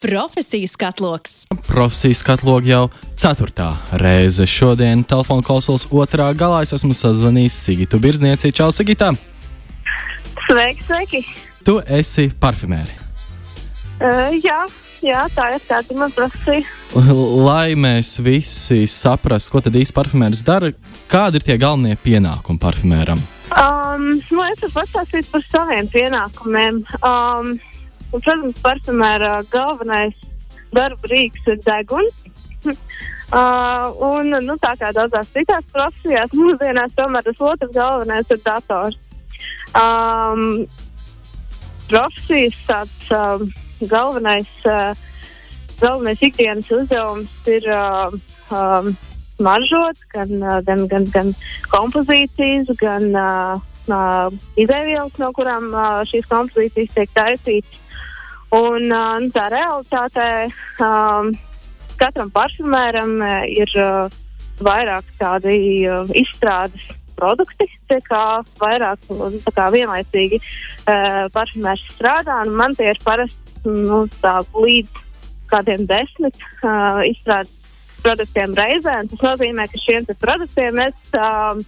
Profesiju skatloks. Profesiju skatloks jau ceturtā reize. Šodien telefona klausulas otrā galā es esmu sazvanījis Sigitu Birznieci. Čau, Sigita! Sveiki, sveiki! Tu esi parfimēri. Uh, jā, jā, tā ir tāda mana profesija. Lai mēs visi saprastu, ko tad īsti parfimērs dara, kādi ir tie galvenie pienākumi parfimēram? Um, nu, es varu pastāstīt par saviem pienākumiem. Um, Un, protams, parfumēra galvenais darba rīks ir deguns. Uh, un, nu, tā kā daudzās citās profesijās, mūsdienās tomēr tas otrs galvenais ir dators. Um, profesijas tāds um, galvenais, uh, galvenais ikdienas uzdevums ir uh, um, smaržot gan, uh, gan, gan, gan kompozīcijas, gan uh, uh, izēvielas, no kurām uh, šīs kompozīcijas tiek taisītas. Un, uh, nu, tā realitātē um, katram parfumēram ir uh, vairāk tādi uh, izstrādes produkti, kā vairāk nu, kā vienlaicīgi uh, parfumērs strādā. Man tie ir parasti nu, līdz kādiem desmit uh, izstrādes produktiem reizē. Tas nozīmē, ka šiem produktiem es uh,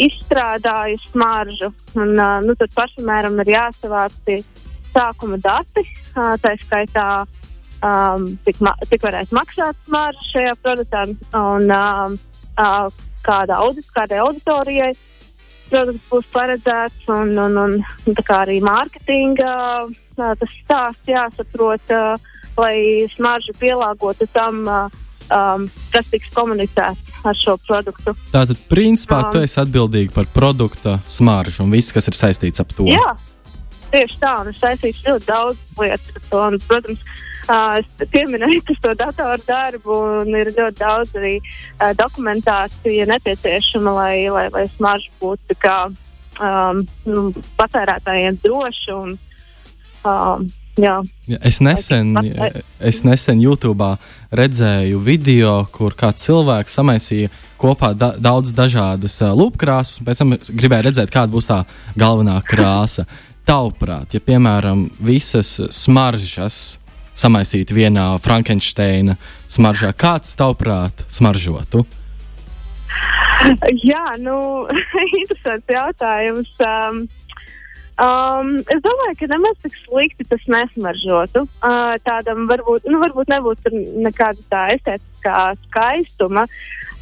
izstrādāju smaržu. Un, uh, nu, tad parfumēram ir jāsavāc sākuma dati, tā skaitā, um, cik, ma cik varēs maksāt smarža šajā produktā un um, uh, kāda audit, kādai auditorijai produkts būs paredzēts. Un, un, un, arī mārketinga tas stāsts jāsaprot, uh, lai smaržu pielāgotu tam, uh, um, kas tiks komunicēts. Ar šo produktu. Tātad, principā, um, tu esi atbildīga par produkta smaržu un viss, kas ir saistīts ar to. Jā, tieši tā, un es saistīšu ļoti daudz lietas. Un, protams, Uh, es pieminēju to datoru darbu, un ir ļoti daudz arī uh, dokumentācija nepieciešama, lai, lai, lai smarža būtu kā, um, nu, patērētājiem droša. Un, um, Jā. Es, nesen, es nesen YouTube redzēju video, kur kāds cilvēks samaisīja kopā da daudz dažādas lupkrāsas. Pēc tam gribēju redzēt, kāda būs tā galvenā krāsa. Tavuprāt, ja piemēram visas smaržas samaisītu vienā Frankensteina smaržā, kāds tavuprāt smaržotu? Jā, nu, interesants jautājums. Um, um, es domāju, ka nemaz tik slikti tas nesmaržotu. Uh, tādam varbūt, nu, varbūt nebūtu nekāda tā estētiskā skaistuma.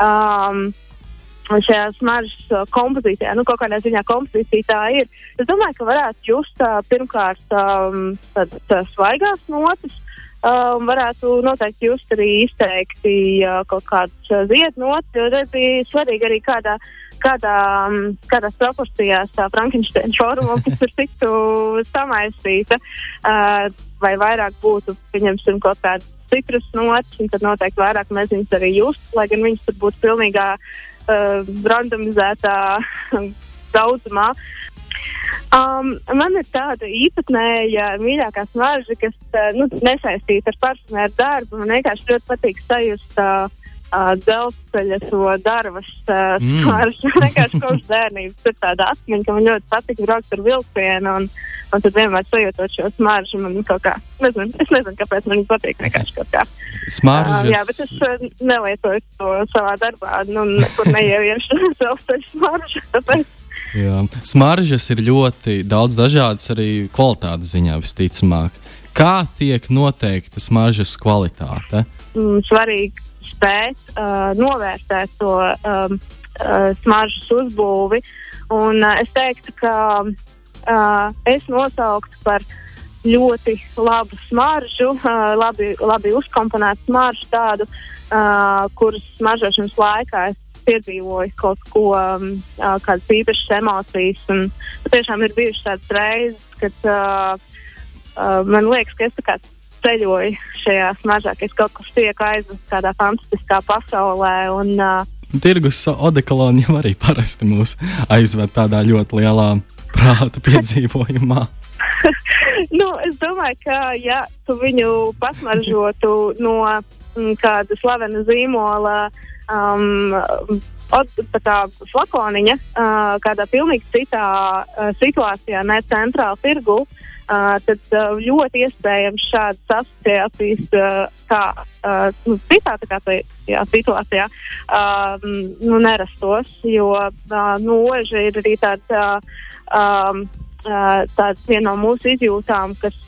Um, šajā smaržas uh, kompozīcijā, nu, kaut kādā ziņā kompozīcija tā ir. Es domāju, ka varētu just uh, pirmkārt um, tādas svaigās notis. Um, varētu noteikti just arī izteikti uh, kaut kādas uh, ziednotas, jo tas bija svarīgi arī kādā, kādā, um, kādās proporcijās tā Frankensteina formula, kas tur tiktu samaisīta, uh, vai vairāk būtu, pieņemsim, kaut kāda citrus notis, un tad noteikti vairāk mēs viņus arī just, lai gan viņas tur būtu pilnīgā uh, randomizētā daudzumā. Um, man ir tāda īpatnēja mīļākā smarža, kas uh, nu, nesaistīta ar parfumēru darbu. Man vienkārši ļoti patīk sajust uh, uh, dzelzceļa to darbas uh, mm. smaržu. vienkārši kopš bērnības ir tāda atmiņa, ka man ļoti patīk braukt ar vilcienu. Un, Un tad vienmēr sajūtot šo smaržu, man kaut kā, nezinu, es nezinu, kāpēc man viņa patīk. Vienkārši kaut kā. Smaržas. Uh, jā, bet es uh, nelietoju to savā darbā, nu, nekur neieviešu dzelzceļa smaržu. Tāpēc. Jā. Smaržas ir ļoti daudz dažādas arī kvalitātes ziņā, visticamāk. Kā tiek noteikta smaržas kvalitāte? Mm, svarīgi spēt uh, novērtēt to um, uh, smaržas uzbūvi. Un, uh, es teiktu, ka uh, es nosauktu par ļoti labu smaržu, uh, labi, labi uzkomponētu smaržu, tādu, uh, kuras smaržošanas laikā es piedzīvoju kaut ko, um, uh, kādas īpašas emocijas. Un, tiešām ir bijušas tādas reizes, kad uh, uh, man liekas, ka es tā kā ceļoju šajā smaržā, ka es kaut kur tieku aizvests kādā fantastiskā pasaulē. Un, uh, Tirgus odekoloni jau arī parasti mūs aizved tādā ļoti lielā prāta piedzīvojumā? nu, es domāju, ka ja tu viņu pasmaržotu no m, kāda slavena zīmola um, tā flakoniņa, uh, kādā pilnīgi citā uh, situācijā, ne centrāla tirgu, Uh, tad uh, ļoti iespējams šādas asociācijas, uh, kā uh, nu, citā tā kā tajā situācijā, uh, nu, nerastos. Jo uh, nu, ir arī tāda, uh, uh, tāda viena no mūsu izjūtām, kas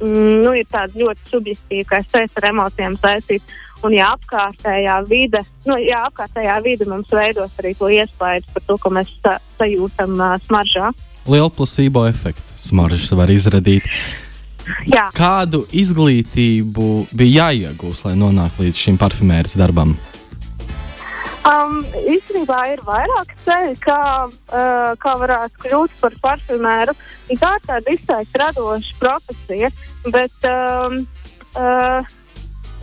nu, ir ļoti subjektīva, kā es teicu, ar emocijām saistīta. Un, ja apkārtējā vide, nu, ja apkārtējā vide mums veidos arī to iespēju par to, ko mēs sa sajūtam uh, smaržā. Lielu plasībo efektu smaržas var izradīt. Jā. Kādu izglītību bija jāiegūst, lai nonāktu līdz šim parfumēras darbam? Um, īstenībā ir vairāk ceļu, kā, uh, kā varētu kļūt par parfumēru. Tā ir tāda izteikti radoša profesija, bet um, uh,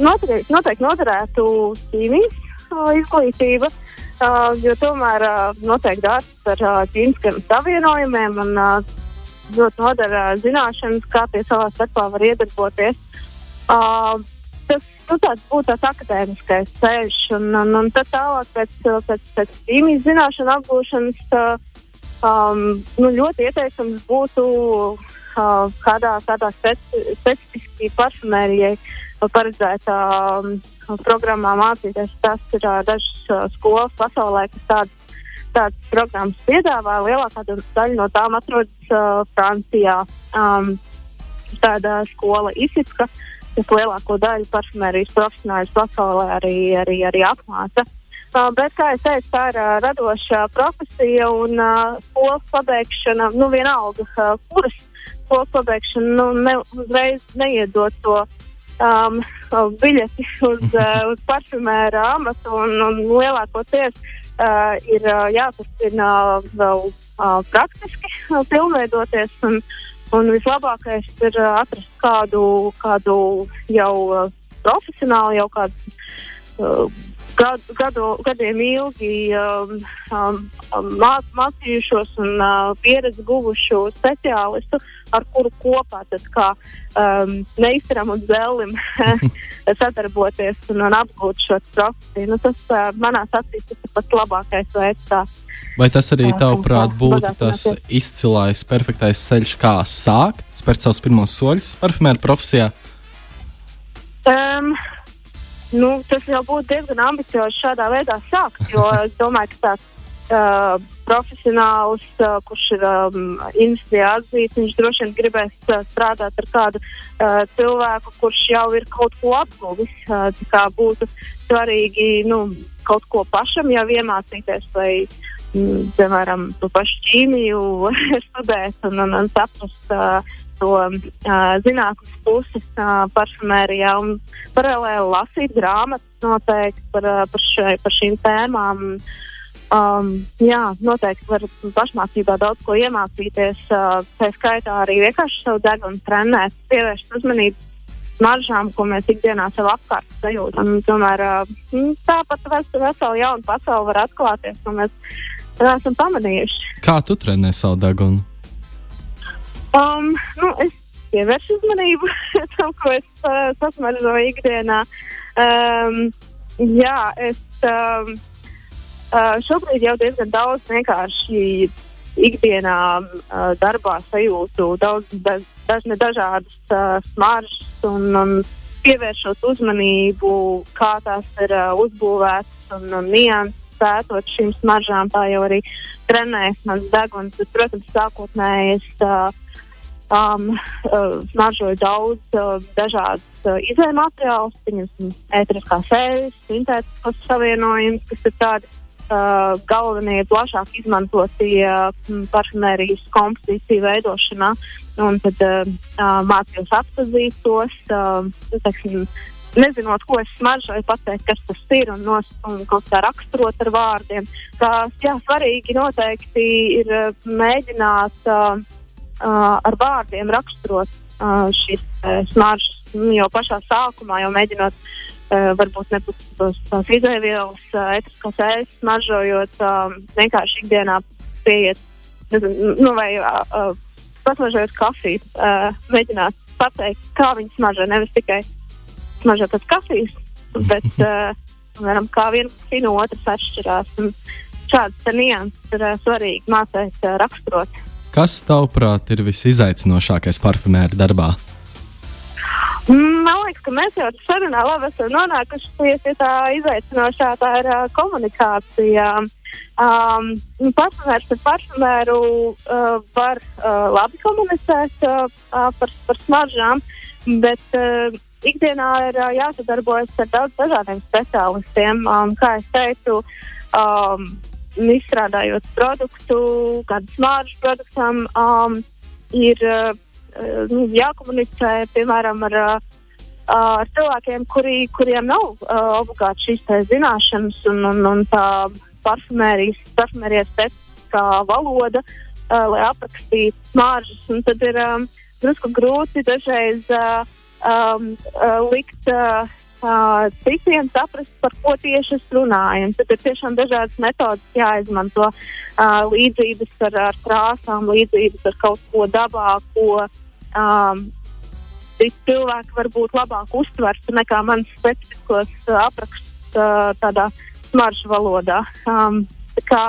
noteikti, noteikti noderētu ķīmijas uh, izglītība. Uh, jo tomēr uh, noteikti darbs ar uh, ķīmiskiem savienojumiem un uh, ļoti nodara zināšanas, kā tie savā starpā var iedarboties. Uh, tas nu, būtu tāds akadēmiskais ceļš, un, un, un tad tālāk pēc, pēc, pēc ķīmijas zināšanu apgūšanas um, nu, ļoti ieteicams būtu uh, kādā, speci specifiski parfumērijai paredzētā um, programmā mācīties. Tas ir uh, dažas uh, skolas pasaulē, kas tādas tādas programmas piedāvā. Lielākā daļa no tām atrodas uh, Francijā. Um, tāda skola uh, kas lielāko daļu parfumērijas profesionāļus pasaulē arī, arī, arī apmāca. Uh, bet, kā jau teicu, tā ir uh, radoša profesija un uh, skolas pabeigšana, nu, vienalga, uh, kuras skolas pabeigšana, nu, ne, uzreiz neiedot to um, biļeti uz, uh, uz parfumēra amatu un, un lielākoties uh, ir uh, jāturpina vēl uh, praktiski uh, pilnveidoties. Un, Un vislabākais ir uh, atrast kādu, kādu jau uh, profesionālu, jau kādu uh, gadu, gadu, gadiem ilgi um, um, mā, mācījušos un uh, pieredzi guvušu speciālistu, ar kuru kopā tad, kā um, neizturam un zēlim sadarboties un, un apgūt šo profesiju. Nu, tas uh, manā acīs tas ir pats labākais veids. Tā. Vai tas arī tavuprāt būtu tas izcilais, perfektais ceļš, kā sākt, spērt savus pirmos soļus parfumēra profesijā? Um, nu, tas jau būtu diezgan ambiciozi šādā veidā sākt, jo es domāju, ka tāds uh, profesionāls, uh, kurš ir um, industrijā atzīts, viņš droši vien gribēs uh, strādāt ar kādu uh, cilvēku, kurš jau ir kaut ko apguvis. Uh, kā būtu svarīgi nu, kaut ko pašam jau iemācīties, vai Mm, piemēram, to pašu ķīmiju studēt un, un, un saprast uh, to uh, zinātnes pusi uh, parfumērijā un paralēli lasīt grāmatas noteikti par, uh, par, šai, par šīm tēmām. Um, jā, noteikti var pašmācībā daudz ko iemācīties. Uh, tā skaitā arī vienkārši savu degunu trenēt, pievērst uzmanību maržām, ko mēs ikdienā sev apkārt sajūtam. Tomēr tāpat vesela jauna pasaule var atklāties, un mēs esam pamanījuši. Kā tu trenē savu degunu? Um, nu, es pievēršu uzmanību tam, ko es uh, sasmaržoju ikdienā. Um, jā, es um, uh, šobrīd jau diezgan daudz vienkārši ikdienā uh, darbā sajūtu daudz da, dažne dažādas uh, smaržas un, un pievēršot uzmanību, kā tās ir uh, uzbūvētas un, un nianses pētot šīm smaržām, tā jau arī trenējas mans deguns. Bet, protams, sākotnēji es uh, um, uh, smaržoju daudz uh, dažādas uh, izējuma materiālus, piemēram, ēteriskās eļļas, sintētiskos savienojumus, kas ir tādi uh, galvenie plašāk izmantotie uh, parfumērijas kompozīciju veidošanā. Un tad uh, mācījos atpazīt tos, uh, teiksim, nezinot, ko es smaržoju, pateikt, kas tas ir un, nos, un kaut kā raksturot ar vārdiem. Tās, jā, svarīgi noteikti ir mēģināt uh, ar vārdiem raksturot šīs smaržas. Nu, jau pašā sākumā, jau mēģinot varbūt tos, tās izēvielas, uh, etiskās ēst, smaržojot vienkārši ikdienā pieiet, nu, vai pasmažojot kafiju, mēģināt pateikt, kā viņi smaržo, nevis tikai smaržo pēc kafijas, bet, piemēram, kā viena kafija no otras atšķirās. Šādas nianses ir svarīgi mācīt raksturot. Kas, tavuprāt, ir visizaicinošākais parfumēra darbā? Man liekas, ka mēs jau sarunā labi esam nonākuši pie, pie tā izaicinošā, tā ir uh, komunikācija. Um, parfumērs ar parfumēru uh, var uh, labi komunicēt uh, par, par smaržām, bet uh, ikdienā ir uh, jāsadarbojas ar daudz dažādiem speciālistiem. Um, kā jau teicu, um, izstrādājot produktu, kādu smaržu produktam, um, ir uh, nu, jākomunicē piemēram ar, eh, ar cilvēkiem, kuri, kuriem nav uh, obligāti šīs zināšanas un, un, un tā parfumērijas, parfumērijas specifiskā valoda, uh, lai aprakstītu smaržas. Tad ir um, drusku grūti dažreiz uh, um, uh, likt. Uh, Uh, citiem saprast, par ko tieši es runāju. Tad ir tiešām dažādas metodas jāizmanto. Uh, līdzības ar, ar krāsām, līdzības ar kaut ko dabā, ko um, cilvēki varbūt labāk uztvertu nekā manas specifiskos uh, aprakstus uh, tādā smaržu valodā. Um, tā, kā,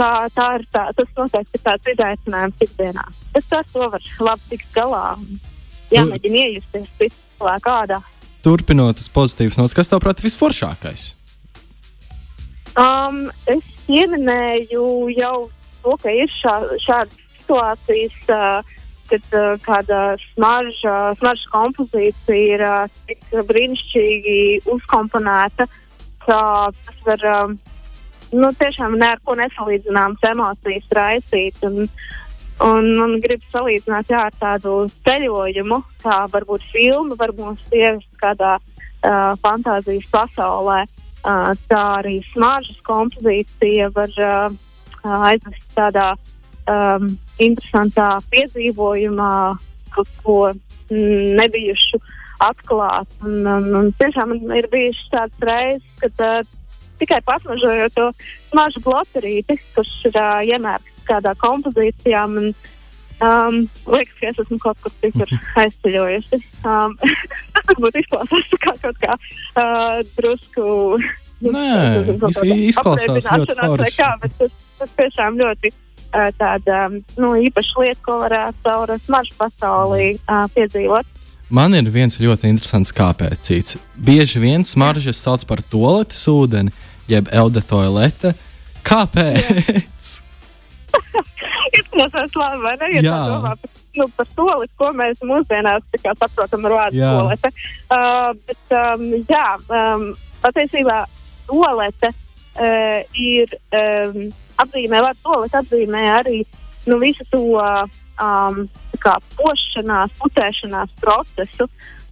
tā, tā ir tā, tas noteikti ir tāds izaicinājums ikdienā. Es ar to varu labi tikt galā. Jāmēģina iejusties cilvēku ādā. Turpinot tas pozitīvs nots, kas tev prāt visforšākais? Um, es pieminēju jau to, ka ir šā, šādas situācijas. Uh, kad uh, kāda smarža, smarža kompozīcija ir uh, tik brīnišķīgi uzkomponēta, ka tas var uh, nu, tiešām ne ar ko nesalīdzināmas emocijas raisīt. Un, un man gribas salīdzināt jā, ar tādu ceļojumu, kā varbūt filma var mūs ievest kādā uh, fantāzijas pasaulē. Uh, tā arī smaržas kompozīcija var uh, aizvest tādā um, interesantā piedzīvojumā, kaut ko mm, nebijušu atklāt. Un, un, un tiešām ir bijušas tādas reizes, kad uh, tikai pasmažojot to mazu bloterīti, kurš ir uh, iemērts kādā kompozīcijā. Man, Um, liekas, ka es esmu kaut kur citur aizceļojusi. Um, varbūt izklausās kā kaut kā uh, drusku. Nē, izklausās ļoti bet tas, tas tiešām ļoti tāda nu, īpaša lieta, ko varētu caur smaržu pasaulī uh, piedzīvot. Man ir viens ļoti interesants kāpēc. Bieži vien smaržas sauc par toaletes ūdeni, jeb elde toalete. Kāpēc? Izklausās labi, vai ne? Ja Jā. Domā nu, par toleti, ko mēs mūsdienās saprotam ar vārdu tolete. Uh, bet, um, jā, um, patiesībā tolete uh, ir. Um, apzīmē, vārds solis apzīmē arī nu, visu to um, kā, pošanās, putēšanās procesu.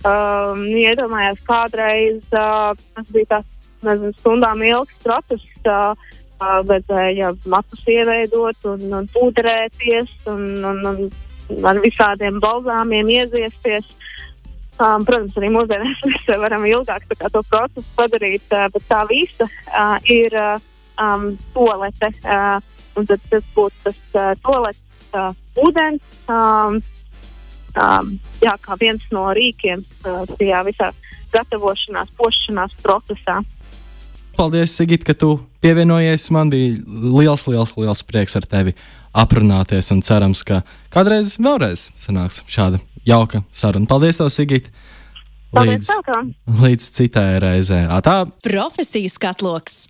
Um, iedomājās, kādreiz uh, tas bija tāds nezinu, stundām ilgs process. Uh, uh, vajadzēja matus ieveidot un, un pūderēties un, un, un ar visādiem balzāmiem ieziesties. Um, protams, arī mūsdienās mēs varam ilgāk to procesu padarīt, uh, bet tā visa uh, ir uh, um, tolete. Uh, tad tas būtu tas uh, toaletes uh, ūdens. Um, um, jā, kā viens no rīkiem uh, tajā visā gatavošanās, pošanās procesā. Paldies, Sigit, ka tu pievienojies. Man bija liels, liels, liels prieks ar tevi aprunāties un cerams, ka kādreiz vēlreiz sanāks šāda jauka saruna. Paldies, tev, Sigit! Līdz, Paldies, līdz citai reizei. Tā profesijas katloks.